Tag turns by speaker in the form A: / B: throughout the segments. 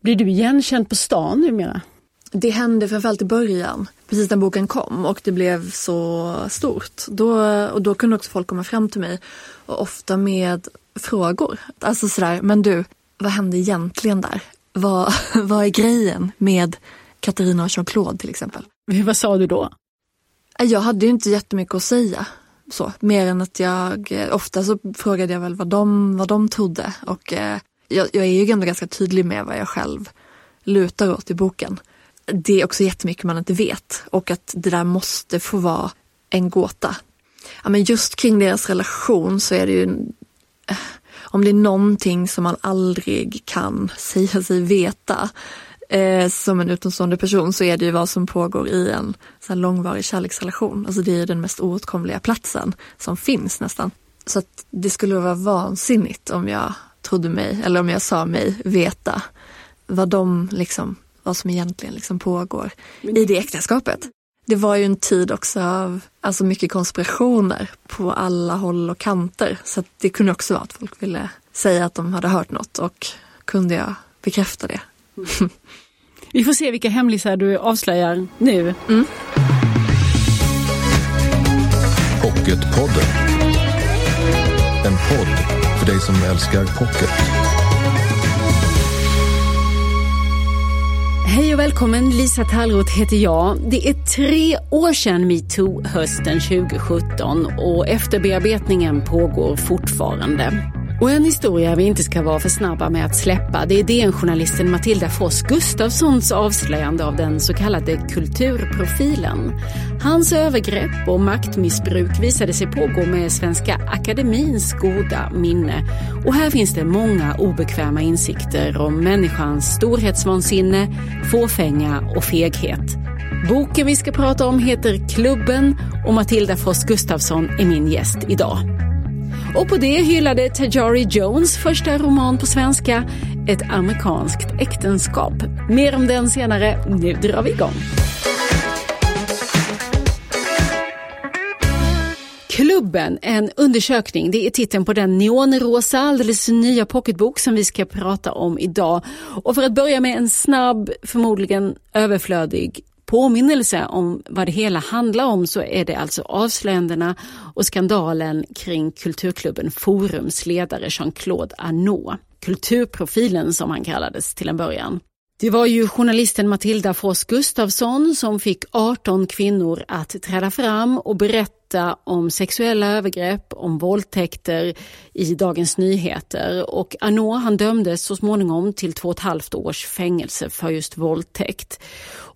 A: Blir du igenkänd på stan numera?
B: Det hände framförallt i början, precis när boken kom och det blev så stort. Då, och då kunde också folk komma fram till mig och ofta med frågor. Alltså sådär, men du, vad hände egentligen där? Vad, vad är grejen med Katarina och Jean-Claude till exempel?
A: Vad sa du då?
B: Jag hade ju inte jättemycket att säga. Så, mer än att jag, ofta så frågade jag väl vad de, vad de trodde och eh, jag, jag är ju ändå ganska tydlig med vad jag själv lutar åt i boken. Det är också jättemycket man inte vet och att det där måste få vara en gåta. Ja, men just kring deras relation så är det ju eh, om det är någonting som man aldrig kan säga sig veta eh, som en utomstående person så är det ju vad som pågår i en så långvarig kärleksrelation. Alltså det är ju den mest oåtkomliga platsen som finns nästan. Så att det skulle vara vansinnigt om jag trodde mig, eller om jag sa mig veta vad de liksom, vad som egentligen liksom pågår i det äktenskapet. Det var ju en tid också av alltså mycket konspirationer på alla håll och kanter. Så det kunde också vara att folk ville säga att de hade hört något och kunde jag bekräfta det.
A: Vi får se vilka hemlisar du avslöjar nu. Mm.
C: Pocketpodden. En podd för dig som älskar pocket.
A: Hej och välkommen, Lisa Tallroth heter jag. Det är tre år sedan metoo hösten 2017 och efterbearbetningen pågår fortfarande. Och en historia vi inte ska vara för snabba med att släppa det är DN-journalisten Matilda Foss Gustafssons avslöjande av den så kallade kulturprofilen. Hans övergrepp och maktmissbruk visade sig pågå med Svenska Akademins goda minne. Och här finns det många obekväma insikter om människans storhetsvansinne, fåfänga och feghet. Boken vi ska prata om heter Klubben och Matilda Foss Gustafsson är min gäst idag. Och på det hyllade Tajari Jones första roman på svenska, Ett amerikanskt äktenskap. Mer om den senare. Nu drar vi igång. Klubben, en undersökning, det är titeln på den neonrosa, alldeles nya pocketbok som vi ska prata om idag. Och för att börja med en snabb, förmodligen överflödig påminnelse om vad det hela handlar om så är det alltså avslöjandena och skandalen kring kulturklubben Forums ledare Jean-Claude Arnault. Kulturprofilen som han kallades till en början. Det var ju journalisten Matilda Fors Gustafsson som fick 18 kvinnor att träda fram och berätta om sexuella övergrepp, om våldtäkter i Dagens Nyheter. Och Arnault han dömdes så småningom till två och ett halvt års fängelse för just våldtäkt.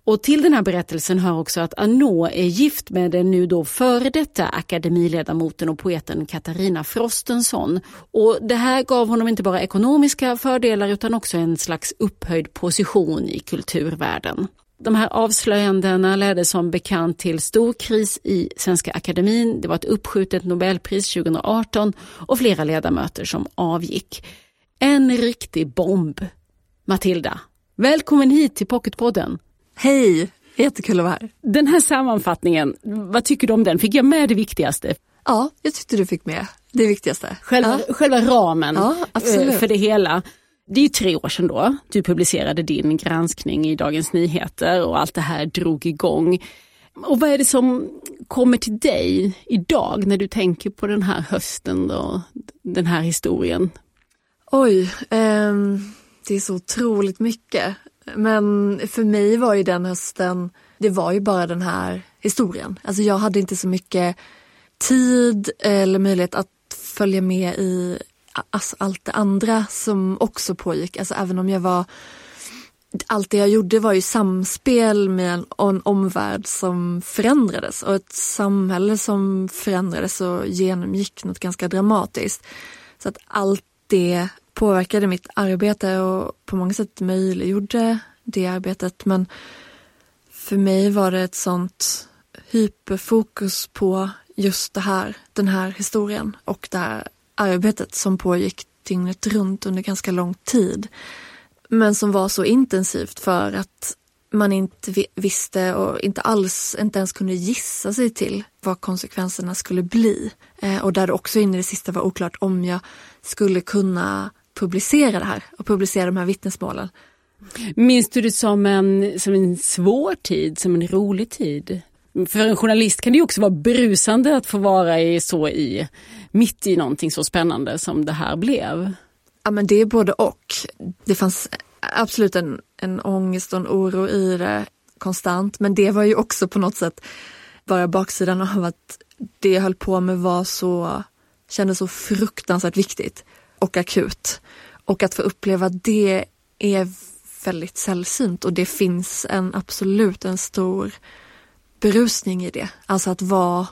A: Och till den här berättelsen hör också att Arnault är gift med den nu då före detta akademiledamoten och poeten Katarina Frostenson. Och det här gav honom inte bara ekonomiska fördelar utan också en slags upphöjd position i kulturvärlden. De här avslöjandena ledde som bekant till stor kris i Svenska Akademin. Det var ett uppskjutet Nobelpris 2018 och flera ledamöter som avgick. En riktig bomb. Matilda, välkommen hit till Pocketpodden.
B: Hej, jättekul att vara här.
A: Den här sammanfattningen, vad tycker du om den? Fick jag med det viktigaste?
B: Ja, jag tyckte du fick med det viktigaste.
A: Själva,
B: ja.
A: själva ramen
B: ja,
A: eh, för det hela. Det är ju tre år sedan då du publicerade din granskning i Dagens Nyheter och allt det här drog igång. Och vad är det som kommer till dig idag när du tänker på den här hösten och den här historien?
B: Oj, eh, det är så otroligt mycket. Men för mig var ju den hösten, det var ju bara den här historien. Alltså jag hade inte så mycket tid eller möjlighet att följa med i alltså allt det andra som också pågick. Alltså även om jag var allt det jag gjorde var ju samspel med en, en omvärld som förändrades och ett samhälle som förändrades och genomgick något ganska dramatiskt. Så att allt det påverkade mitt arbete och på många sätt möjliggjorde det arbetet. Men för mig var det ett sånt hyperfokus på just det här, den här historien och det här arbetet som pågick dygnet runt under ganska lång tid. Men som var så intensivt för att man inte visste och inte alls, inte ens kunde gissa sig till vad konsekvenserna skulle bli. Eh, och där det också in i det sista var oklart om jag skulle kunna publicera det här och publicera de här vittnesmålen.
A: Minns du det som en, som en svår tid, som en rolig tid? För en journalist kan det också vara brusande att få vara i, så i, mitt i någonting så spännande som det här blev.
B: Ja men det är både och. Det fanns absolut en, en ångest och en oro i det konstant. Men det var ju också på något sätt bara baksidan av att det jag höll på med var så, kändes så fruktansvärt viktigt och akut. Och att få uppleva det är väldigt sällsynt och det finns en absolut en stor berusning i det. Alltså att vara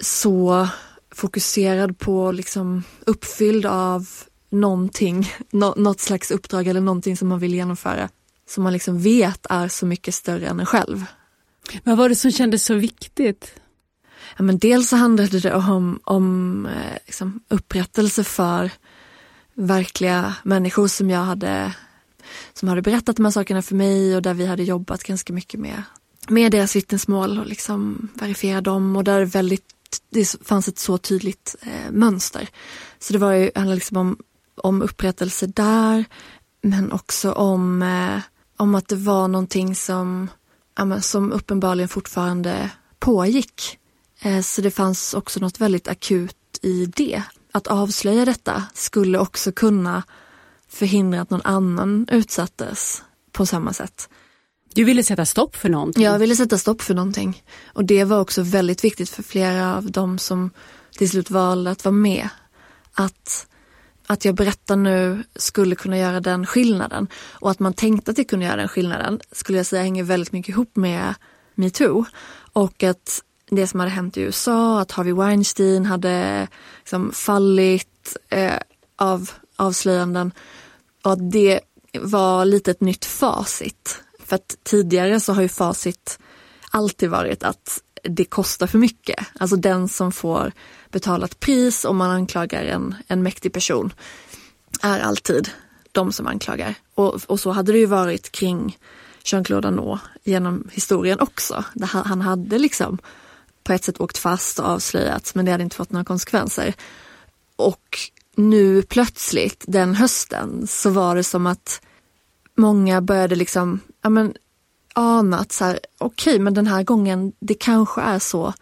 B: så fokuserad på, liksom uppfylld av någonting, något slags uppdrag eller någonting som man vill genomföra. Som man liksom vet är så mycket större än en själv.
A: Vad var det som kändes så viktigt?
B: Ja, men dels så handlade det om, om eh, liksom upprättelse för verkliga människor som jag hade som hade berättat de här sakerna för mig och där vi hade jobbat ganska mycket med, med deras vittnesmål och liksom verifiera dem och där det väldigt det fanns ett så tydligt eh, mönster. Så det var ju handlade liksom om, om upprättelse där men också om, eh, om att det var någonting som, ja, som uppenbarligen fortfarande pågick. Eh, så det fanns också något väldigt akut i det. Att avslöja detta skulle också kunna förhindra att någon annan utsattes på samma sätt.
A: Du ville sätta stopp för någonting?
B: Jag ville sätta stopp för någonting. Och det var också väldigt viktigt för flera av dem som till slut valde att vara med. Att, att jag berättar nu skulle kunna göra den skillnaden. Och att man tänkte att det kunde göra den skillnaden skulle jag säga hänger väldigt mycket ihop med metoo. Och att det som hade hänt i USA, att Harvey Weinstein hade liksom fallit eh, av avslöjanden och att det var lite ett nytt facit. För att tidigare så har ju facit alltid varit att det kostar för mycket. Alltså den som får betala ett pris om man anklagar en, en mäktig person är alltid de som anklagar. Och, och så hade det ju varit kring Jean-Claude Arnault genom historien också. Han hade liksom på ett sätt åkt fast och avslöjats men det hade inte fått några konsekvenser. Och nu plötsligt den hösten så var det som att många började liksom, ja men ana att så här, okej okay, men den här gången det kanske är så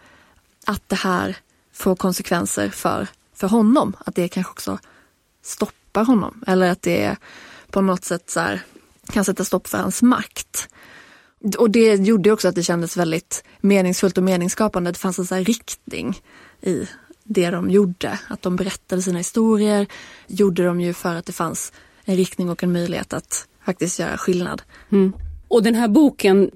B: att det här får konsekvenser för, för honom. Att det kanske också stoppar honom eller att det på något sätt så här, kan sätta stopp för hans makt. Och det gjorde också att det kändes väldigt meningsfullt och meningsskapande. Det fanns en så riktning i det de gjorde. Att de berättade sina historier gjorde de ju för att det fanns en riktning och en möjlighet att faktiskt göra skillnad.
A: Mm. Och den här boken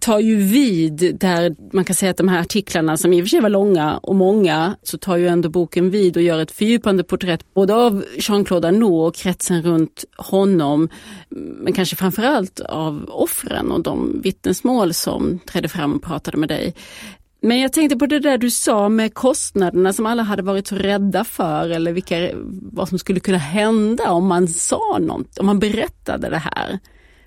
A: tar ju vid där man kan säga att de här artiklarna som i och för sig var långa och många så tar ju ändå boken vid och gör ett fördjupande porträtt både av Jean-Claude Arnault och kretsen runt honom men kanske framförallt av offren och de vittnesmål som trädde fram och pratade med dig. Men jag tänkte på det där du sa med kostnaderna som alla hade varit så rädda för eller vilka, vad som skulle kunna hända om man sa något, om man berättade det här.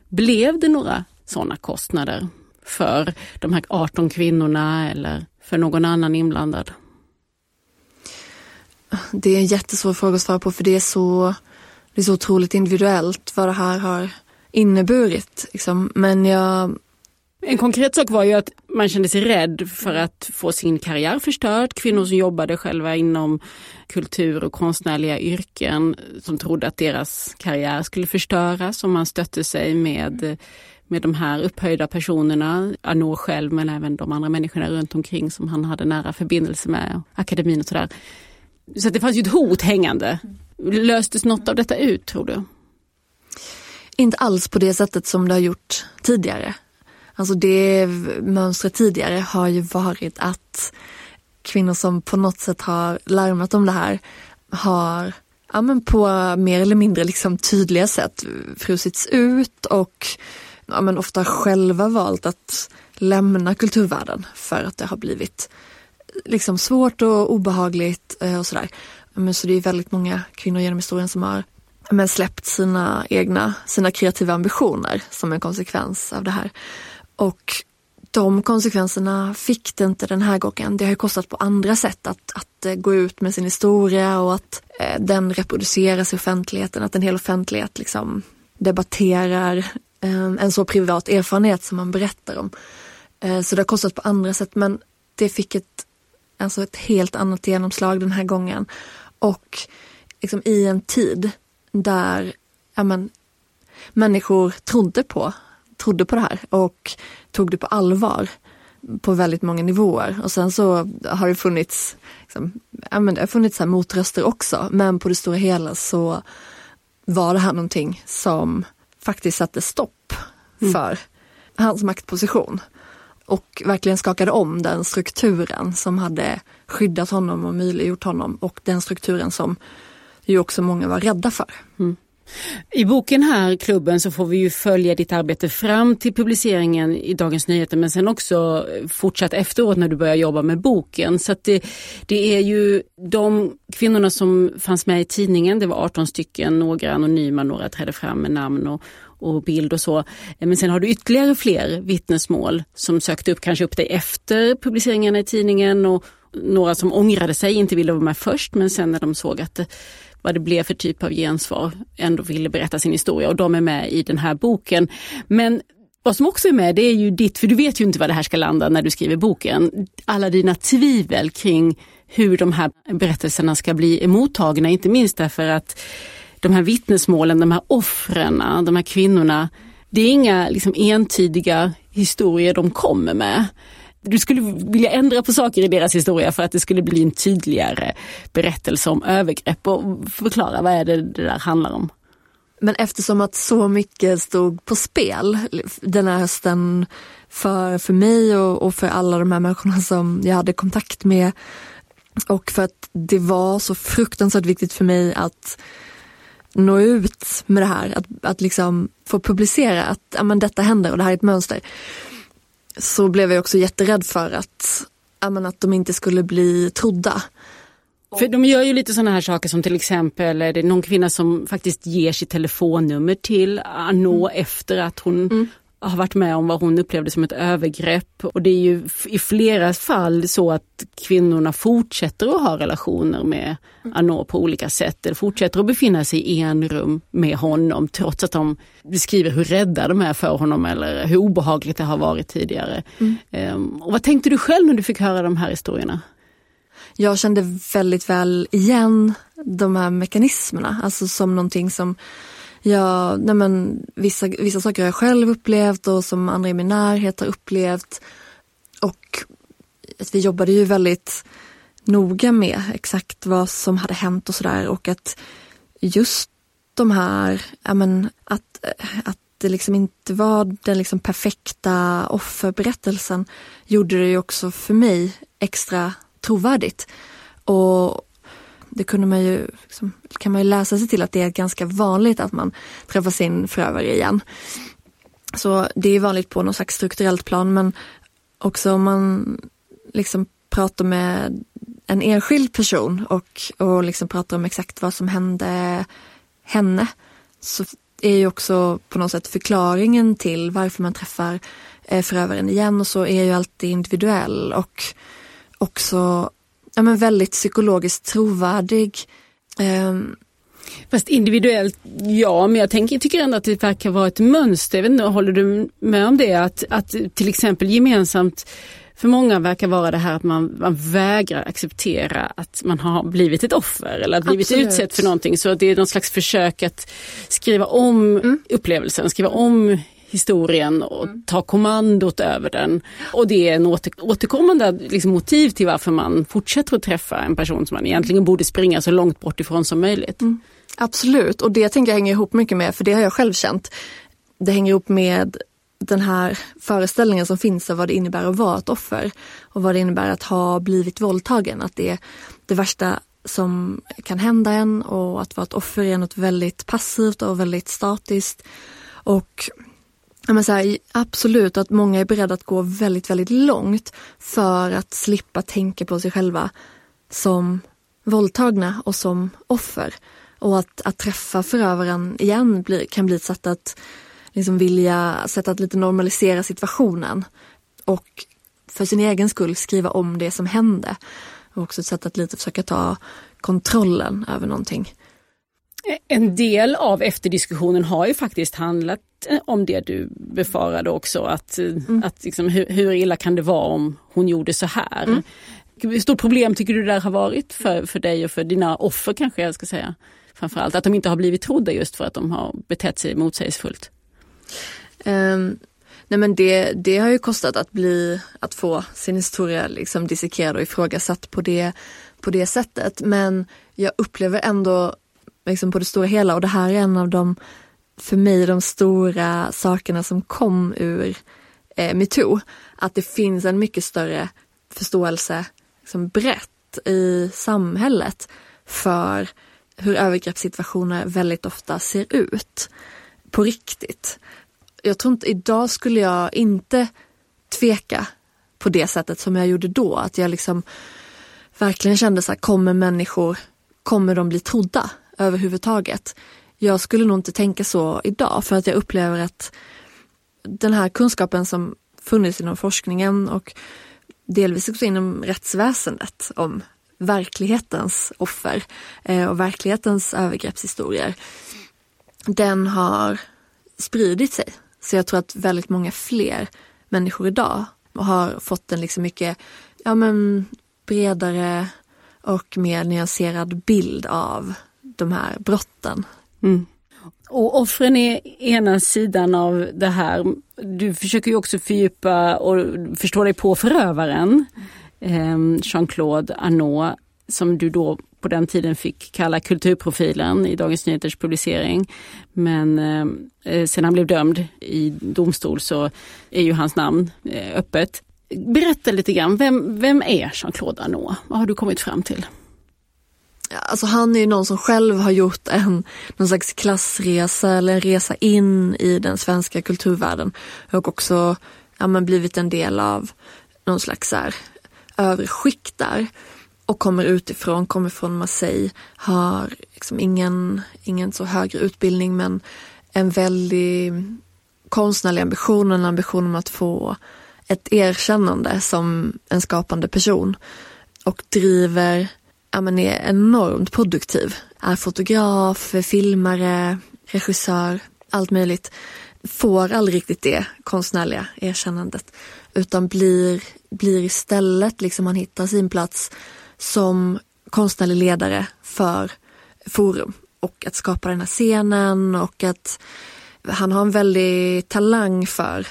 A: Blev det några sådana kostnader för de här 18 kvinnorna eller för någon annan inblandad?
B: Det är en jättesvår fråga att svara på för det är så, det är så otroligt individuellt vad det här har inneburit. Liksom. Men jag
A: en konkret sak var ju att man kände sig rädd för att få sin karriär förstörd. Kvinnor som jobbade själva inom kultur och konstnärliga yrken som trodde att deras karriär skulle förstöras om man stötte sig med, med de här upphöjda personerna. Arnault själv men även de andra människorna runt omkring som han hade nära förbindelse med, akademin och sådär. Så det fanns ju ett hot hängande. Löstes något av detta ut tror du?
B: Inte alls på det sättet som det har gjort tidigare. Alltså det mönstret tidigare har ju varit att kvinnor som på något sätt har larmat om det här har ja, men på mer eller mindre liksom tydliga sätt frusits ut och ja, men ofta själva valt att lämna kulturvärlden för att det har blivit eh, liksom svårt och obehagligt eh, och sådär. Men så det är väldigt många kvinnor genom historien som har men släppt sina egna, sina kreativa ambitioner som en konsekvens av det här. Och de konsekvenserna fick det inte den här gången. Det har ju kostat på andra sätt att, att eh, gå ut med sin historia och att eh, den reproduceras i offentligheten, att en hel offentlighet liksom debatterar Ehm, en så privat erfarenhet som man berättar om. Ehm, så det har kostat på andra sätt men det fick ett, alltså ett helt annat genomslag den här gången. Och liksom i en tid där ja, men, människor trodde på, trodde på det här och tog det på allvar på väldigt många nivåer. Och sen så har det funnits, liksom, ja, men det har funnits här motröster också men på det stora hela så var det här någonting som faktiskt satte stopp mm. för mm. hans maktposition och verkligen skakade om den strukturen som hade skyddat honom och möjliggjort honom och den strukturen som ju också många var rädda för. Mm.
A: I boken här, Klubben, så får vi ju följa ditt arbete fram till publiceringen i Dagens Nyheter men sen också eh, fortsatt efteråt när du börjar jobba med boken. Så det, det är ju de kvinnorna som fanns med i tidningen, det var 18 stycken, några anonyma, några trädde fram med namn och, och bild och så. Eh, men sen har du ytterligare fler vittnesmål som sökte upp, kanske upp dig efter publiceringarna i tidningen och några som ångrade sig, inte ville vara med först men sen när de såg att eh, vad det blev för typ av gensvar, ändå ville berätta sin historia. Och de är med i den här boken. Men vad som också är med det är ju ditt, för du vet ju inte vad det här ska landa när du skriver boken, alla dina tvivel kring hur de här berättelserna ska bli emottagna, inte minst därför att de här vittnesmålen, de här offren, de här kvinnorna, det är inga liksom entydiga historier de kommer med du skulle vilja ändra på saker i deras historia för att det skulle bli en tydligare berättelse om övergrepp och förklara vad är det det där handlar om.
B: Men eftersom att så mycket stod på spel den här hösten för, för mig och, och för alla de här människorna som jag hade kontakt med och för att det var så fruktansvärt viktigt för mig att nå ut med det här, att, att liksom få publicera att amen, detta händer och det här är ett mönster så blev jag också jätterädd för att, menar, att de inte skulle bli trodda.
A: För de gör ju lite sådana här saker som till exempel är det någon kvinna som faktiskt ger sitt telefonnummer till Arnaud mm. efter att hon mm har varit med om vad hon upplevde som ett övergrepp. Och det är ju i flera fall så att kvinnorna fortsätter att ha relationer med Arnaud på olika sätt. Eller fortsätter att befinna sig i en rum med honom trots att de beskriver hur rädda de är för honom eller hur obehagligt det har varit tidigare. Mm. Um, och vad tänkte du själv när du fick höra de här historierna?
B: Jag kände väldigt väl igen de här mekanismerna, alltså som någonting som Ja, nej men, vissa, vissa saker har jag själv upplevt och som andra i min närhet har upplevt. Och att vi jobbade ju väldigt noga med exakt vad som hade hänt och sådär och att just de här, ja men att, att det liksom inte var den liksom perfekta offerberättelsen gjorde det ju också för mig extra trovärdigt. Och det kunde man ju, liksom, kan man ju läsa sig till att det är ganska vanligt att man träffar sin förövare igen. Så det är vanligt på något slags strukturellt plan men också om man liksom pratar med en enskild person och, och liksom pratar om exakt vad som hände henne så är ju också på något sätt förklaringen till varför man träffar eh, förövaren igen och så är ju alltid individuell och också ja, men väldigt psykologiskt trovärdig. Um,
A: Fast individuellt, ja, men jag tänker, tycker ändå att det verkar vara ett mönster. Jag vet inte, håller du med om det? Att, att till exempel gemensamt för många verkar vara det här att man, man vägrar acceptera att man har blivit ett offer eller att blivit Absolut. utsatt för någonting. Så det är någon slags försök att skriva om mm. upplevelsen, skriva om historien och mm. ta kommandot över den. Och det är en åter, återkommande liksom, motiv till varför man fortsätter att träffa en person som man egentligen borde springa så långt bort ifrån som möjligt. Mm.
B: Absolut, och det tänker jag hänger ihop mycket med, för det har jag själv känt. Det hänger ihop med den här föreställningen som finns av vad det innebär att vara ett offer och vad det innebär att ha blivit våldtagen. Att det är det värsta som kan hända en och att vara ett offer är något väldigt passivt och väldigt statiskt. Och men så här, absolut att många är beredda att gå väldigt, väldigt långt för att slippa tänka på sig själva som våldtagna och som offer. Och att, att träffa förövaren igen blir, kan bli ett sätt att liksom vilja, sätt att lite normalisera situationen. Och för sin egen skull skriva om det som hände. Och också ett sätt att lite försöka ta kontrollen över någonting.
A: En del av efterdiskussionen har ju faktiskt handlat eh, om det du befarade också, att, mm. att liksom, hur, hur, illa kan det vara om hon gjorde så här? Mm. Hur stort problem tycker du det där har varit för, för dig och för dina offer kanske jag ska säga? Framförallt att de inte har blivit trodda just för att de har betett sig motsägelsefullt.
B: Um, nej men det, det har ju kostat att bli, att få sin historia liksom dissekerad och ifrågasatt på det, på det sättet. Men jag upplever ändå liksom på det stora hela och det här är en av de, för mig, de stora sakerna som kom ur eh, metoo. Att det finns en mycket större förståelse liksom brett i samhället för hur övergreppssituationer väldigt ofta ser ut på riktigt. Jag tror inte, idag skulle jag inte tveka på det sättet som jag gjorde då. Att jag liksom verkligen kände så här, kommer människor, kommer de bli trodda överhuvudtaget? Jag skulle nog inte tänka så idag för att jag upplever att den här kunskapen som funnits inom forskningen och delvis också inom rättsväsendet om verklighetens offer eh, och verklighetens övergreppshistorier. Den har spridit sig. Så jag tror att väldigt många fler människor idag har fått en liksom mycket ja, men bredare och mer nyanserad bild av de här brotten. Mm.
A: Och offren är ena sidan av det här. Du försöker ju också fördjupa och förstå dig på förövaren. Ehm, Jean-Claude Arnault som du då på den tiden fick kalla kulturprofilen i Dagens Nyheters publicering. Men ehm, eh, sen han blev dömd i domstol så är ju hans namn eh, öppet. Berätta lite grann, vem, vem är Jean-Claude Arnault? Vad har du kommit fram till?
B: Alltså han är ju någon som själv har gjort en någon slags klassresa eller en resa in i den svenska kulturvärlden och också ja, men blivit en del av någon slags här, övre skikt där och kommer utifrån, kommer från Marseille, har liksom ingen, ingen så högre utbildning men en väldig konstnärlig ambition, en ambition om att få ett erkännande som en skapande person och driver, ja men är enormt produktiv. Är fotograf, filmare, regissör, allt möjligt. Får aldrig riktigt det konstnärliga erkännandet utan blir, blir istället, liksom han hittar sin plats som konstnärlig ledare för Forum och att skapa den här scenen och att han har en väldig talang för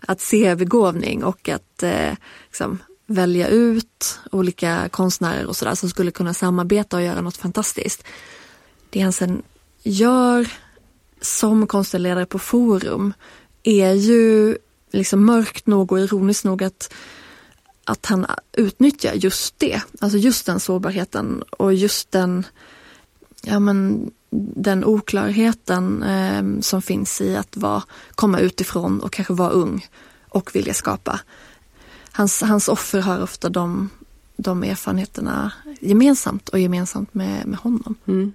B: att se begåvning och att eh, liksom, välja ut olika konstnärer och sådär som skulle kunna samarbeta och göra något fantastiskt. Det han sen gör som konstledare på Forum är ju liksom mörkt nog och ironiskt nog att att han utnyttjar just det, alltså just den sårbarheten och just den, ja men, den oklarheten eh, som finns i att vara, komma utifrån och kanske vara ung och vilja skapa. Hans, hans offer har ofta de, de erfarenheterna gemensamt och gemensamt med, med honom. Mm.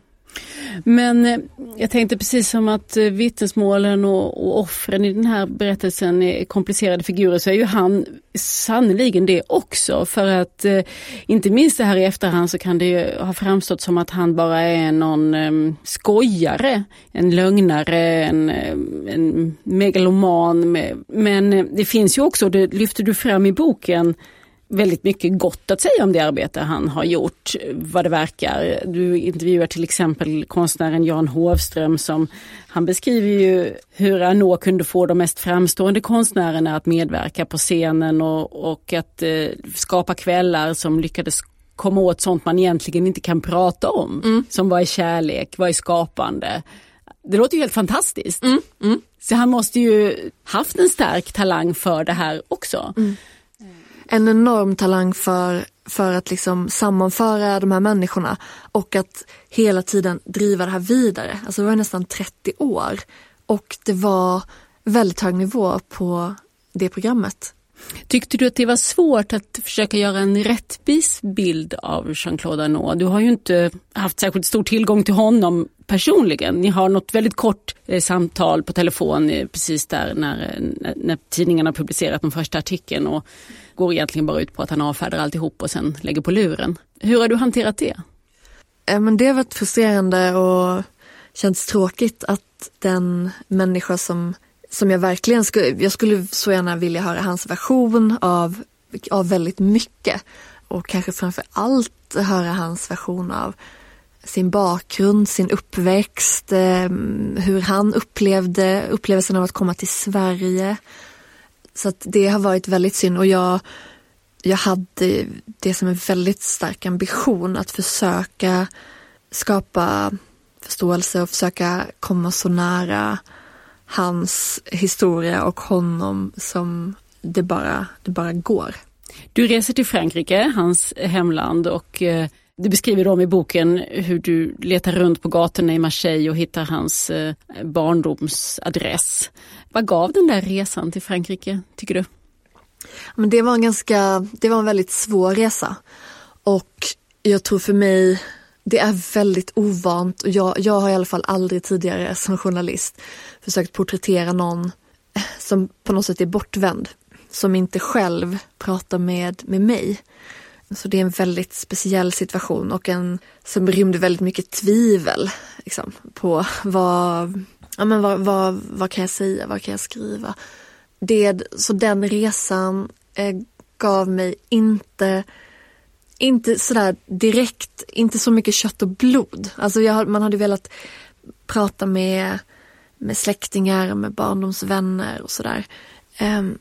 A: Men eh, jag tänkte precis som att eh, vittnesmålen och, och offren i den här berättelsen är komplicerade figurer så är ju han sannoliken det också. För att eh, inte minst det här i efterhand så kan det ju ha framstått som att han bara är någon ehm, skojare, en lögnare, en, en megaloman. Men det finns ju också, det lyfter du fram i boken, väldigt mycket gott att säga om det arbete han har gjort, vad det verkar. Du intervjuar till exempel konstnären Jan Hovström som han beskriver ju hur Arnault kunde få de mest framstående konstnärerna att medverka på scenen och, och att eh, skapa kvällar som lyckades komma åt sånt man egentligen inte kan prata om. Mm. Som vad är kärlek, vad är skapande. Det låter ju helt fantastiskt. Mm. Mm. Så han måste ju haft en stark talang för det här också.
B: En enorm talang för, för att liksom sammanföra de här människorna och att hela tiden driva det här vidare. Alltså det var nästan 30 år och det var väldigt hög nivå på det programmet.
A: Tyckte du att det var svårt att försöka göra en rättvis bild av Jean-Claude Arnault? Du har ju inte haft särskilt stor tillgång till honom personligen. Ni har något väldigt kort eh, samtal på telefon eh, precis där när, när, när tidningarna publicerat den första artikeln och går egentligen bara ut på att han avfärdar alltihop och sen lägger på luren. Hur har du hanterat det?
B: Eh, men det har varit frustrerande och känts tråkigt att den människa som, som jag verkligen skulle, jag skulle så gärna vilja höra hans version av, av väldigt mycket. Och kanske framför allt höra hans version av sin bakgrund, sin uppväxt, eh, hur han upplevde upplevelsen av att komma till Sverige. Så att det har varit väldigt synd och jag, jag hade det som en väldigt stark ambition att försöka skapa förståelse och försöka komma så nära hans historia och honom som det bara, det bara går.
A: Du reser till Frankrike, hans hemland och eh, du beskriver om i boken hur du letar runt på gatorna i Marseille och hittar hans eh, barndomsadress. Vad gav den där resan till Frankrike, tycker du?
B: Men det var en ganska, det var en väldigt svår resa. Och jag tror för mig, det är väldigt ovant och jag, jag har i alla fall aldrig tidigare som journalist försökt porträttera någon eh, som på något sätt är bortvänd. Som inte själv pratar med, med mig. Så det är en väldigt speciell situation och en som rymde väldigt mycket tvivel liksom, på vad, ja, men vad, vad, vad kan jag säga, vad kan jag skriva. Det, så den resan eh, gav mig inte, inte sådär direkt, inte så mycket kött och blod. Alltså jag, man hade velat prata med, med släktingar, med barndomsvänner och sådär. Um,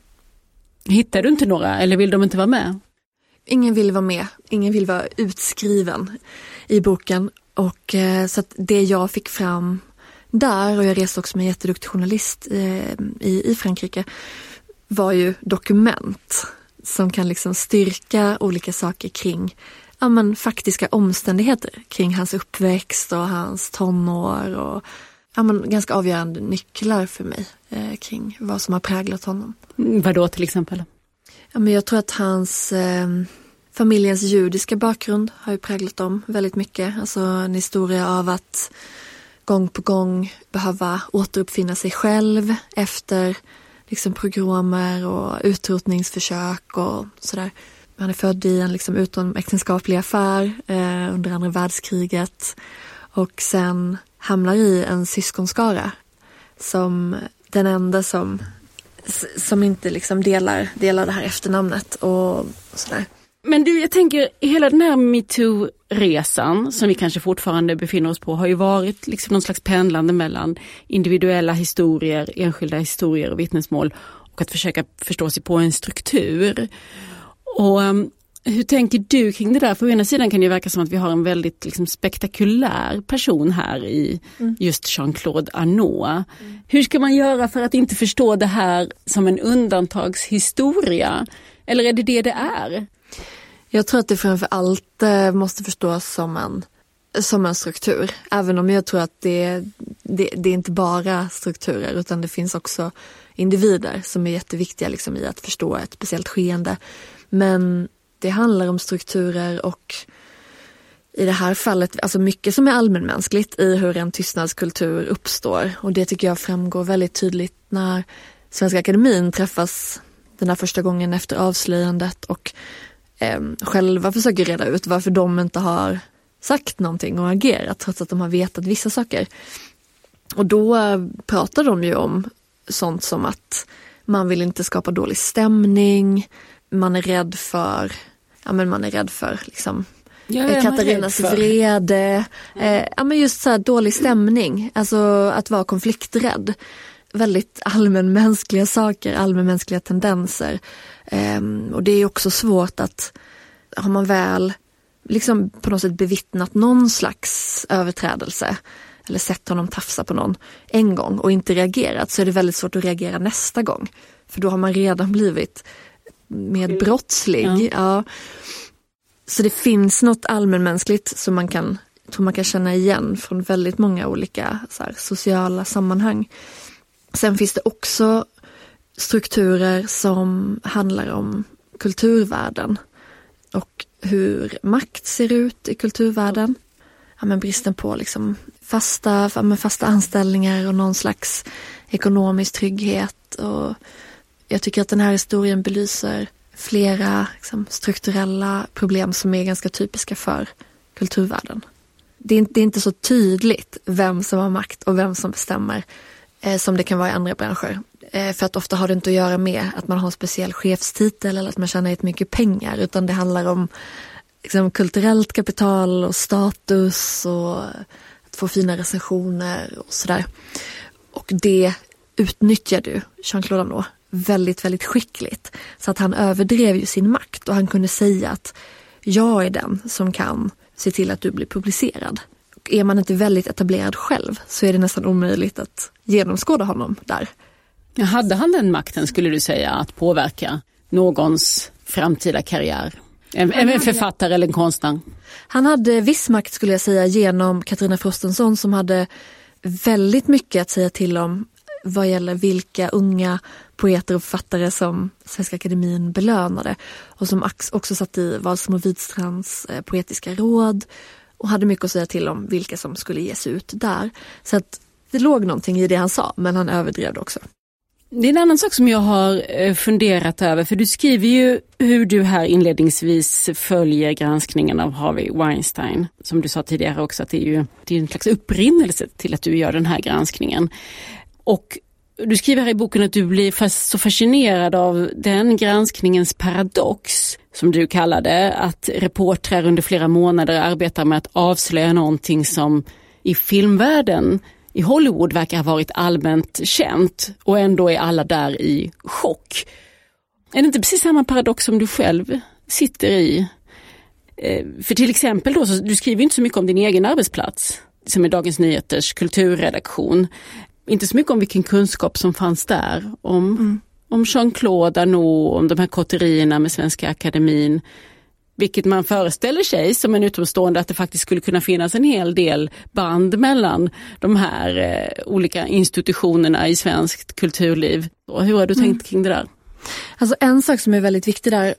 A: Hittar du inte några eller vill de inte vara med?
B: Ingen vill vara med, ingen vill vara utskriven i boken. Och eh, så att det jag fick fram där, och jag reste också med en jätteduktig journalist eh, i, i Frankrike, var ju dokument som kan liksom styrka olika saker kring ja, men, faktiska omständigheter kring hans uppväxt och hans tonår och ja, men, ganska avgörande nycklar för mig eh, kring vad som har präglat honom.
A: Mm, vad då till exempel?
B: Ja, men jag tror att hans eh, familjens judiska bakgrund har ju präglat dem väldigt mycket. Alltså en historia av att gång på gång behöva återuppfinna sig själv efter liksom progromer och utrotningsförsök och sådär. Han är född i en liksom utomäktenskaplig affär eh, under andra världskriget och sen hamnar i en syskonskara som den enda som som inte liksom delar, delar det här efternamnet och, och sådär.
A: Men du, jag tänker hela den här metoo-resan som vi kanske fortfarande befinner oss på har ju varit liksom någon slags pendlande mellan individuella historier, enskilda historier och vittnesmål och att försöka förstå sig på en struktur. Och um, hur tänker du kring det där? För å ena sidan kan det verka som att vi har en väldigt liksom, spektakulär person här i mm. just Jean-Claude Arnault. Mm. Hur ska man göra för att inte förstå det här som en undantagshistoria? Eller är det det det är?
B: Jag tror att det framför allt eh, måste förstås som en, som en struktur. Även om jag tror att det, det, det är inte bara strukturer utan det finns också individer som är jätteviktiga liksom, i att förstå ett speciellt skeende. Men det handlar om strukturer och i det här fallet, alltså mycket som är allmänmänskligt i hur en tystnadskultur uppstår. Och det tycker jag framgår väldigt tydligt när Svenska Akademin träffas den här första gången efter avslöjandet och eh, själva försöker reda ut varför de inte har sagt någonting och agerat trots att de har vetat vissa saker. Och då eh, pratar de ju om sånt som att man vill inte skapa dålig stämning, man är rädd för, ja men man är rädd för liksom Ja, Katarinas vrede. Eh, ja, men just så här dålig stämning, alltså att vara konflikträdd. Väldigt allmänmänskliga saker, allmänmänskliga tendenser. Eh, och det är också svårt att, har man väl liksom på något sätt bevittnat någon slags överträdelse eller sett honom tafsa på någon en gång och inte reagerat så är det väldigt svårt att reagera nästa gång. För då har man redan blivit medbrottslig. Ja. ja. Så det finns något allmänmänskligt som man kan, tror man kan känna igen från väldigt många olika här, sociala sammanhang. Sen finns det också strukturer som handlar om kulturvärlden och hur makt ser ut i kulturvärlden. Ja, men bristen på liksom fasta, ja, fasta anställningar och någon slags ekonomisk trygghet. Och jag tycker att den här historien belyser flera liksom, strukturella problem som är ganska typiska för kulturvärlden. det är, inte, det är inte så tydligt vem som har makt och vem som bestämmer Eh, som det kan vara i andra branscher. Eh, för att ofta har det inte att göra med att man har en speciell chefstitel eller att man tjänar jättemycket pengar utan det handlar om liksom, kulturellt kapital och status och att få fina recensioner och sådär. Och det utnyttjar du, Jean-Claude Arnault, väldigt, väldigt skickligt. Så att han överdrev ju sin makt och han kunde säga att jag är den som kan se till att du blir publicerad. Är man inte väldigt etablerad själv så är det nästan omöjligt att genomskåda honom där.
A: Hade han den makten skulle du säga att påverka någons framtida karriär? En, en författare eller en konstnär?
B: Han hade viss makt skulle jag säga genom Katarina Frostenson som hade väldigt mycket att säga till om vad gäller vilka unga poeter och författare som Svenska Akademin belönade och som också satt i Wahlström och Widstrands eh, poetiska råd och hade mycket att säga till om vilka som skulle ges ut där. Så att det låg någonting i det han sa, men han överdrev det också.
A: Det är en annan sak som jag har eh, funderat över, för du skriver ju hur du här inledningsvis följer granskningen av Harvey Weinstein. Som du sa tidigare också, att det är ju det är en slags upprinnelse till att du gör den här granskningen. Och du skriver här i boken att du blir så fascinerad av den granskningens paradox, som du kallar det, att reportrar under flera månader arbetar med att avslöja någonting som i filmvärlden i Hollywood verkar ha varit allmänt känt och ändå är alla där i chock. Är det inte precis samma paradox som du själv sitter i? Eh, för till exempel då, så, du skriver inte så mycket om din egen arbetsplats, som är Dagens Nyheters kulturredaktion. Inte så mycket om vilken kunskap som fanns där, om, mm om Jean-Claude Arnault, om de här kotterierna med Svenska Akademin. Vilket man föreställer sig som en utomstående att det faktiskt skulle kunna finnas en hel del band mellan de här eh, olika institutionerna i svenskt kulturliv. Och hur har du tänkt mm. kring det där?
B: Alltså en sak som är väldigt viktig där,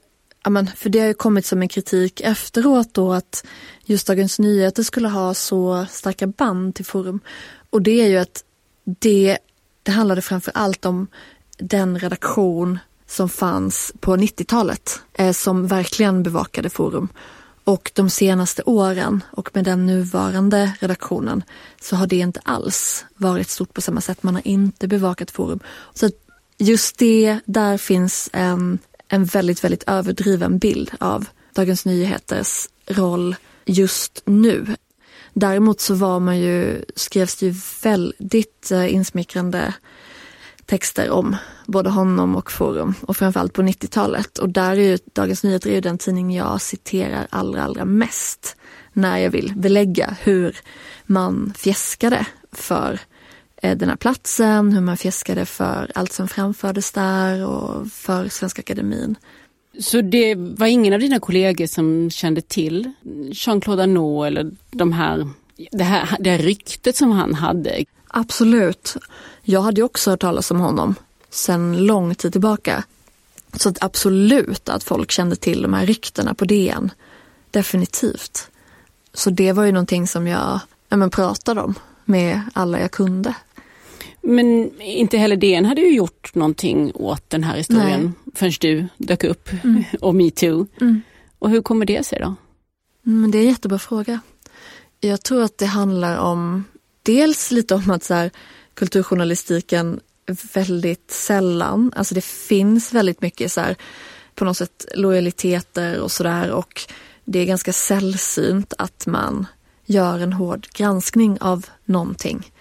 B: för det har ju kommit som en kritik efteråt då att just Dagens Nyheter skulle ha så starka band till Forum. Och det är ju att det, det handlade framför allt om den redaktion som fanns på 90-talet eh, som verkligen bevakade Forum. Och de senaste åren och med den nuvarande redaktionen så har det inte alls varit stort på samma sätt. Man har inte bevakat Forum. Så just det, där finns en, en väldigt, väldigt överdriven bild av Dagens Nyheters roll just nu. Däremot så var man ju, skrevs det ju väldigt eh, insmickrande texter om både honom och Forum och framförallt på 90-talet. Och där är ju Dagens Nyheter är ju den tidning jag citerar allra, allra mest när jag vill belägga hur man fjäskade för eh, den här platsen, hur man fjäskade för allt som framfördes där och för Svenska Akademin.
A: Så det var ingen av dina kollegor som kände till Jean-Claude Arnault eller de här, det, här, det här ryktet som han hade?
B: Absolut. Jag hade också hört talas om honom sedan lång tid tillbaka. Så att absolut att folk kände till de här ryktena på DN. Definitivt. Så det var ju någonting som jag ja, men pratade om med alla jag kunde.
A: Men inte heller DN hade ju gjort någonting åt den här historien Nej. förrän du dök upp mm. och metoo. Mm. Och hur kommer det sig då?
B: Mm, det är en jättebra fråga. Jag tror att det handlar om dels lite om att så här, kulturjournalistiken väldigt sällan, alltså det finns väldigt mycket så här, på något sätt lojaliteter och sådär och det är ganska sällsynt att man gör en hård granskning av någonting.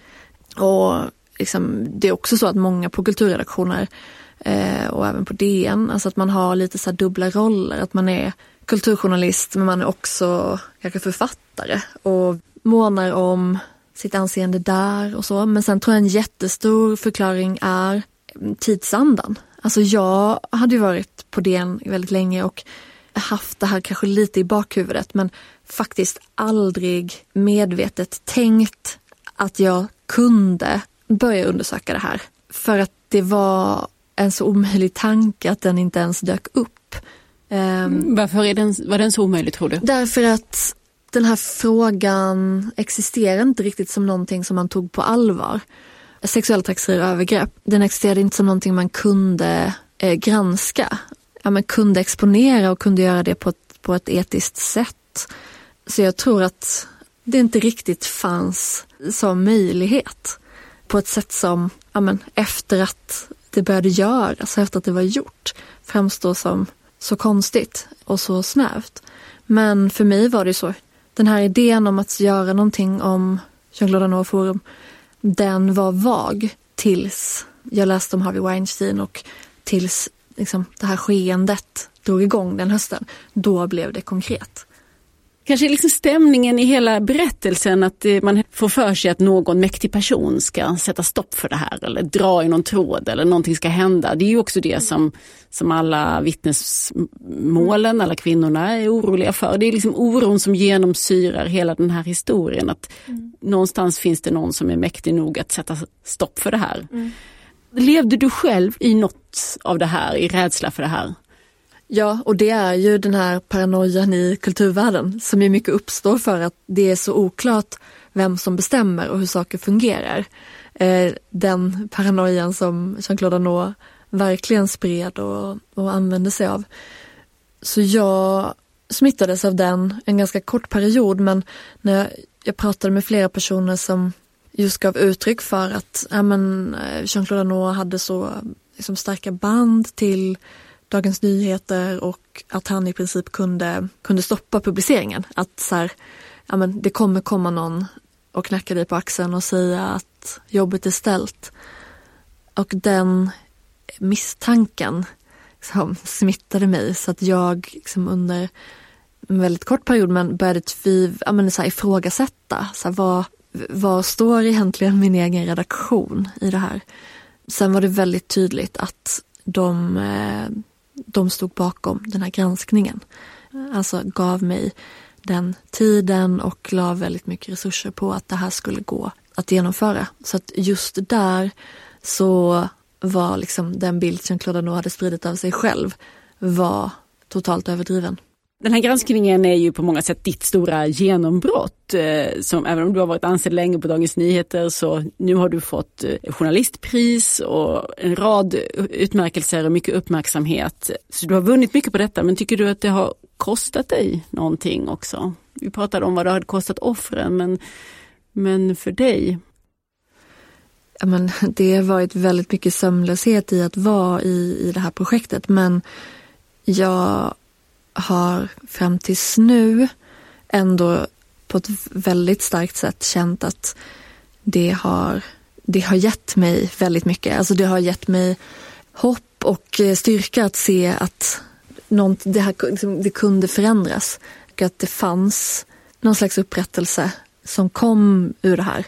B: Och liksom, det är också så att många på kulturredaktioner eh, och även på DN, alltså att man har lite så dubbla roller, att man är kulturjournalist men man är också kanske författare och månar om sitt anseende där och så. Men sen tror jag en jättestor förklaring är tidsandan. Alltså jag hade ju varit på DN väldigt länge och haft det här kanske lite i bakhuvudet men faktiskt aldrig medvetet tänkt att jag kunde börja undersöka det här. För att det var en så omöjlig tanke att den inte ens dök upp.
A: Um, Varför är den, var den så omöjlig tror du?
B: Därför att den här frågan existerar inte riktigt som någonting som man tog på allvar. Sexuella trakasserier och övergrepp, den existerade inte som någonting man kunde eh, granska. Ja, man kunde exponera och kunde göra det på ett, på ett etiskt sätt. Så jag tror att det inte riktigt fanns som möjlighet. På ett sätt som, ja men, efter att det började göras, efter att det var gjort, framstår som så konstigt och så snävt. Men för mig var det så. Den här idén om att göra någonting om Jean-Claude Arnault Forum, den var vag tills jag läste om Harvey Weinstein och tills liksom, det här skeendet drog igång den hösten. Då blev det konkret.
A: Kanske liksom stämningen i hela berättelsen att eh, man får för sig att någon mäktig person ska sätta stopp för det här eller dra i någon tråd eller någonting ska hända. Det är ju också det som, som alla vittnesmålen, alla kvinnorna är oroliga för. Det är liksom oron som genomsyrar hela den här historien. Att mm. Någonstans finns det någon som är mäktig nog att sätta stopp för det här. Mm. Levde du själv i något av det här, i rädsla för det här?
B: Ja, och det är ju den här paranoian i kulturvärlden som ju mycket uppstår för att det är så oklart vem som bestämmer och hur saker fungerar. Eh, den paranoian som Jean-Claude Arnault verkligen spred och, och använde sig av. Så jag smittades av den en ganska kort period men när jag, jag pratade med flera personer som just gav uttryck för att ja, men, eh, Jean-Claude Arnault hade så liksom, starka band till Dagens Nyheter och att han i princip kunde, kunde stoppa publiceringen. Att så här, ja, men det kommer komma någon och knacka dig på axeln och säga att jobbet är ställt. Och den misstanken liksom, smittade mig så att jag liksom, under en väldigt kort period men började tviv, ja, men, så här, ifrågasätta. Så här, vad, vad står egentligen min egen redaktion i det här? Sen var det väldigt tydligt att de eh, de stod bakom den här granskningen. Alltså gav mig den tiden och la väldigt mycket resurser på att det här skulle gå att genomföra. Så att just där så var liksom den bild som Claude hade spridit av sig själv var totalt överdriven.
A: Den här granskningen är ju på många sätt ditt stora genombrott. Eh, som, även om du har varit anställd länge på Dagens Nyheter så nu har du fått eh, journalistpris och en rad utmärkelser och mycket uppmärksamhet. Så du har vunnit mycket på detta men tycker du att det har kostat dig någonting också? Vi pratade om vad det hade kostat offren men, men för dig?
B: Ja, men det har varit väldigt mycket sömnlöshet i att vara i, i det här projektet men jag har fram tills nu ändå på ett väldigt starkt sätt känt att det har, det har gett mig väldigt mycket. Alltså det har gett mig hopp och eh, styrka att se att något, det, här, liksom, det kunde förändras. Och att det fanns någon slags upprättelse som kom ur det här.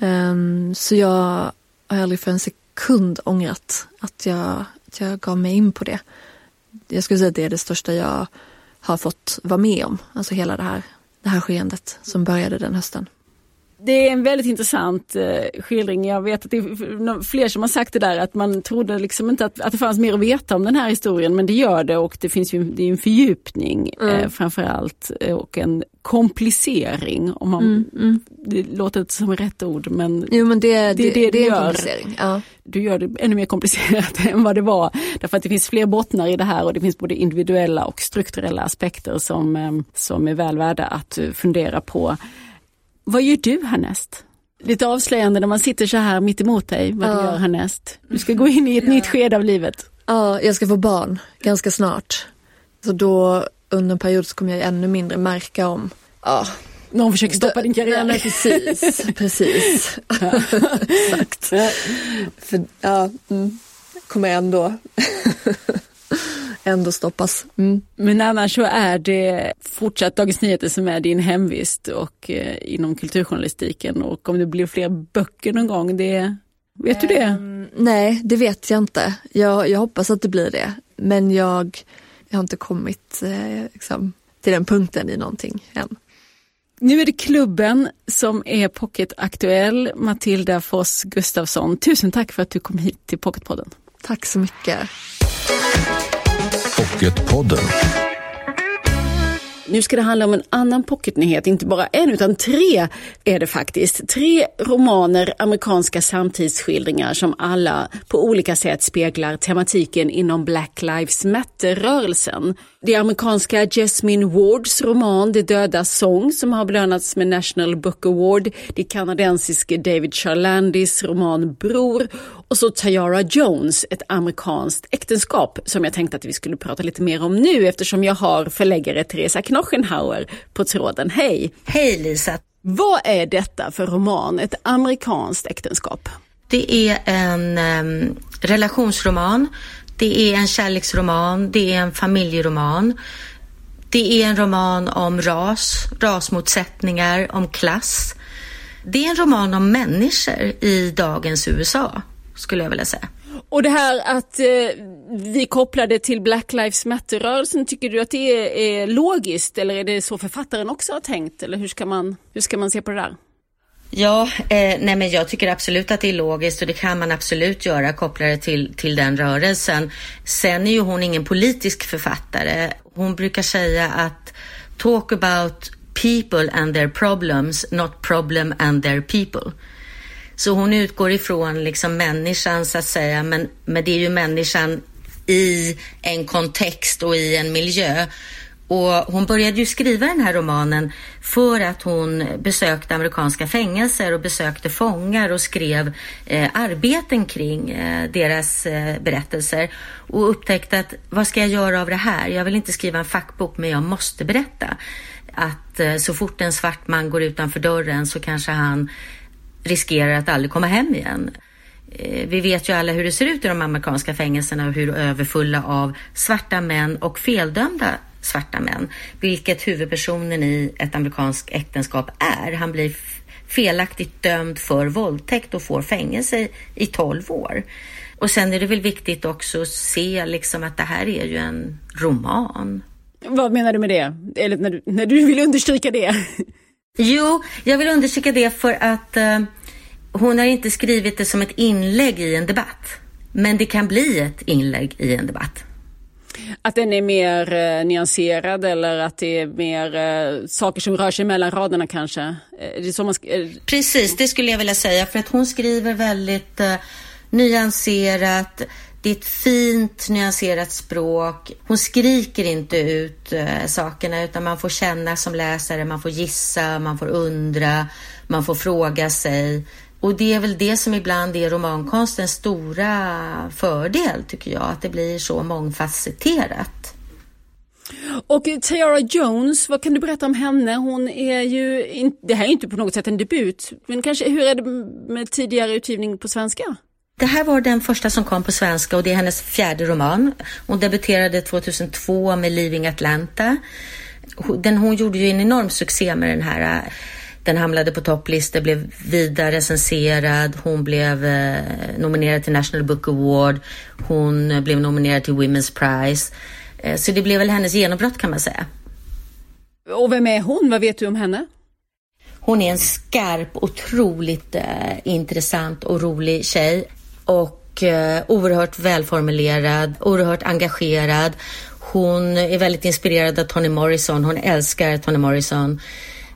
B: Um, så jag har aldrig för en sekund ångrat att jag, att jag gav mig in på det jag skulle säga att det är det största jag har fått vara med om. Alltså hela det här, det här skeendet som började den hösten.
A: Det är en väldigt intressant eh, skildring. Jag vet att det är fler som har sagt det där att man trodde liksom inte att, att det fanns mer att veta om den här historien men det gör det och det finns ju det är en fördjupning mm. eh, framförallt eh, och en komplicering. Om man, mm, mm. Det låter inte som rätt ord men,
B: jo, men det, det,
A: det,
B: det,
A: det
B: är komplicering. Ja.
A: Du gör det ännu mer komplicerat än vad det var. Därför att det finns fler bottnar i det här och det finns både individuella och strukturella aspekter som, eh, som är väl värda att fundera på. Vad gör du härnäst? Lite avslöjande när man sitter så här mitt emot dig, vad ja. du gör härnäst. Du ska gå in i ett ja. nytt skede av livet.
B: Ja, jag ska få barn ganska snart. Så då under en period så kommer jag ännu mindre märka om, ja.
A: Någon försöker stoppa din karriär.
B: Ja, precis, precis. Exakt. För, ja, mm, kommer ändå ändå stoppas. Mm.
A: Men annars så är det fortsatt Dagens Nyheter som är din hemvist och eh, inom kulturjournalistiken och om det blir fler böcker någon gång, det, vet du det? Um,
B: nej, det vet jag inte. Jag, jag hoppas att det blir det, men jag, jag har inte kommit eh, liksom, till den punkten i någonting än.
A: Nu är det klubben som är pocketaktuell. Matilda Foss Gustafsson, tusen tack för att du kom hit till Pocketpodden.
B: Tack så mycket.
C: Pocketpodden.
A: Nu ska det handla om en annan pocketnyhet, inte bara en utan tre är det faktiskt. Tre romaner, amerikanska samtidsskildringar som alla på olika sätt speglar tematiken inom Black Lives Matter-rörelsen. Det amerikanska Jasmine Wards roman Det döda sång som har belönats med National Book Award, det kanadensiske David Charlandis roman Bror och så Tayara Jones, ett amerikanskt äktenskap som jag tänkte att vi skulle prata lite mer om nu eftersom jag har förläggare Teresa Knochenhauer på tråden. Hej!
D: Hej Lisa!
A: Vad är detta för roman, ett amerikanskt äktenskap?
D: Det är en um, relationsroman, det är en kärleksroman, det är en familjeroman. Det är en roman om ras, rasmotsättningar, om klass. Det är en roman om människor i dagens USA, skulle jag vilja säga.
A: Och det här att eh, vi kopplar det till Black Lives Matter-rörelsen, tycker du att det är, är, logiskt eller är det så författaren också har tänkt? Eller hur ska man, hur ska man se på det där?
D: Ja, eh, nej men jag tycker absolut att det är logiskt och det kan man absolut göra, koppla det till, till den rörelsen. Sen är ju hon ingen politisk författare. Hon brukar säga att talk about people and their problems, not problem and their people. Så hon utgår ifrån liksom människan så att säga, men, men det är ju människan i en kontext och i en miljö. Och hon började ju skriva den här romanen för att hon besökte amerikanska fängelser och besökte fångar och skrev eh, arbeten kring eh, deras eh, berättelser och upptäckte att vad ska jag göra av det här? Jag vill inte skriva en fackbok men jag måste berätta att eh, så fort en svart man går utanför dörren så kanske han riskerar att aldrig komma hem igen. Eh, vi vet ju alla hur det ser ut i de amerikanska fängelserna och hur överfulla av svarta män och feldömda svarta män, vilket huvudpersonen i ett amerikanskt äktenskap är. Han blir felaktigt dömd för våldtäkt och får fängelse i 12 år. Och sen är det väl viktigt också att se liksom att det här är ju en roman.
A: Vad menar du med det? Eller när du, när du vill understryka det?
D: Jo, jag vill understryka det för att eh, hon har inte skrivit det som ett inlägg i en debatt. Men det kan bli ett inlägg i en debatt.
A: Att den är mer eh, nyanserad eller att det är mer eh, saker som rör sig mellan raderna kanske? Eh, det man
D: eh, Precis, det skulle jag vilja säga för att hon skriver väldigt eh, nyanserat. Det är ett fint nyanserat språk. Hon skriker inte ut eh, sakerna utan man får känna som läsare, man får gissa, man får undra, man får fråga sig. Och det är väl det som ibland är romankonstens stora fördel tycker jag, att det blir så mångfacetterat.
A: Och Tara Jones, vad kan du berätta om henne? Hon är ju, in, det här är inte på något sätt en debut, men kanske hur är det med tidigare utgivning på svenska?
D: Det här var den första som kom på svenska och det är hennes fjärde roman. Hon debuterade 2002 med Leaving Atlanta. Den, hon gjorde ju en enorm succé med den här den hamnade på topplistor, blev vida recenserad. Hon blev eh, nominerad till National Book Award. Hon eh, blev nominerad till Women's Prize. Eh, så det blev väl hennes genombrott kan man säga.
A: Och vem är hon? Vad vet du om henne?
D: Hon är en skarp, otroligt eh, intressant och rolig tjej. Och eh, oerhört välformulerad, oerhört engagerad. Hon är väldigt inspirerad av Toni Morrison. Hon älskar Toni Morrison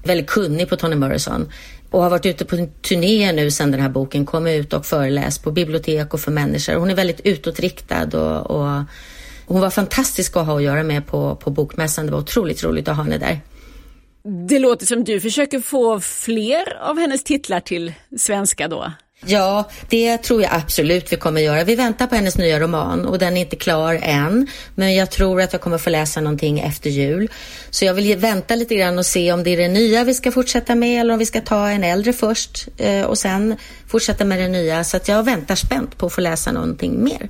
D: väldigt kunnig på Toni Morrison och har varit ute på en turné nu sedan den här boken kom ut och föreläst på bibliotek och för människor. Hon är väldigt utåtriktad och, och hon var fantastisk att ha att göra med på, på bokmässan. Det var otroligt roligt att ha henne där.
A: Det låter som du försöker få fler av hennes titlar till svenska då?
D: Ja, det tror jag absolut vi kommer göra. Vi väntar på hennes nya roman och den är inte klar än. Men jag tror att jag kommer få läsa någonting efter jul. Så jag vill vänta lite grann och se om det är det nya vi ska fortsätta med eller om vi ska ta en äldre först eh, och sen fortsätta med det nya. Så att jag väntar spänt på att få läsa någonting mer.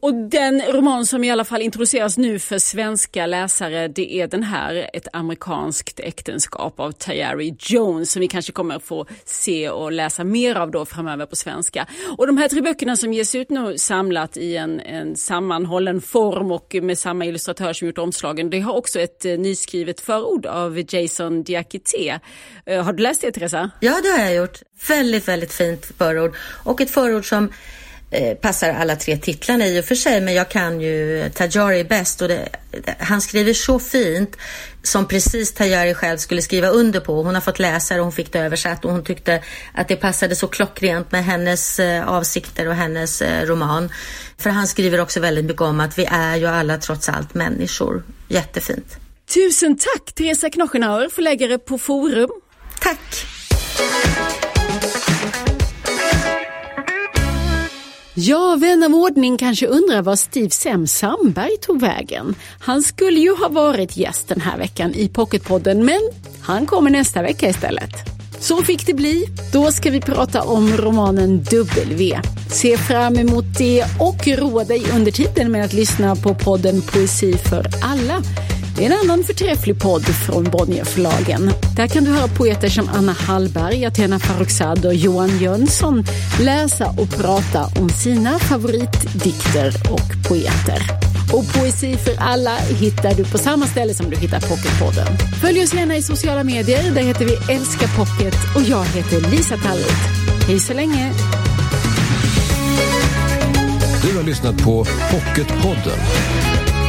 A: Och den roman som i alla fall introduceras nu för svenska läsare det är den här Ett amerikanskt äktenskap av Tayari Jones som vi kanske kommer få se och läsa mer av då framöver på svenska. Och de här tre böckerna som ges ut nu samlat i en, en sammanhållen form och med samma illustratör som gjort omslagen. Det har också ett eh, nyskrivet förord av Jason Diakité. Eh, har du läst det Teresa?
D: Ja det har jag gjort. Väldigt, väldigt fint förord och ett förord som eh, passar alla tre titlarna i och för sig, men jag kan ju Tajari bäst och det, han skriver så fint som precis Tajari själv skulle skriva under på. Hon har fått läsa det och hon fick det översatt och hon tyckte att det passade så klockrent med hennes eh, avsikter och hennes eh, roman. För han skriver också väldigt mycket om att vi är ju alla trots allt människor. Jättefint.
A: Tusen tack Teresa Knochenauer, förläggare på Forum.
D: Tack!
A: Ja, vän av ordning kanske undrar var Steve Sem Sandberg tog vägen. Han skulle ju ha varit gäst den här veckan i Pocketpodden, men han kommer nästa vecka istället. Så fick det bli. Då ska vi prata om romanen W. Se fram emot det och roa dig under tiden med att lyssna på podden Poesi för alla det är en annan förträfflig podd från Bonnierförlagen. Där kan du höra poeter som Anna Hallberg, Athena Farrokhzad och Johan Jönsson läsa och prata om sina favoritdikter och poeter. Och Poesi för alla hittar du på samma ställe som du hittar Pocketpodden. Följ oss gärna i sociala medier. Där heter vi Älska Pocket och jag heter Lisa Tallroth. Hej så länge!
C: Du har lyssnat på Pocketpodden.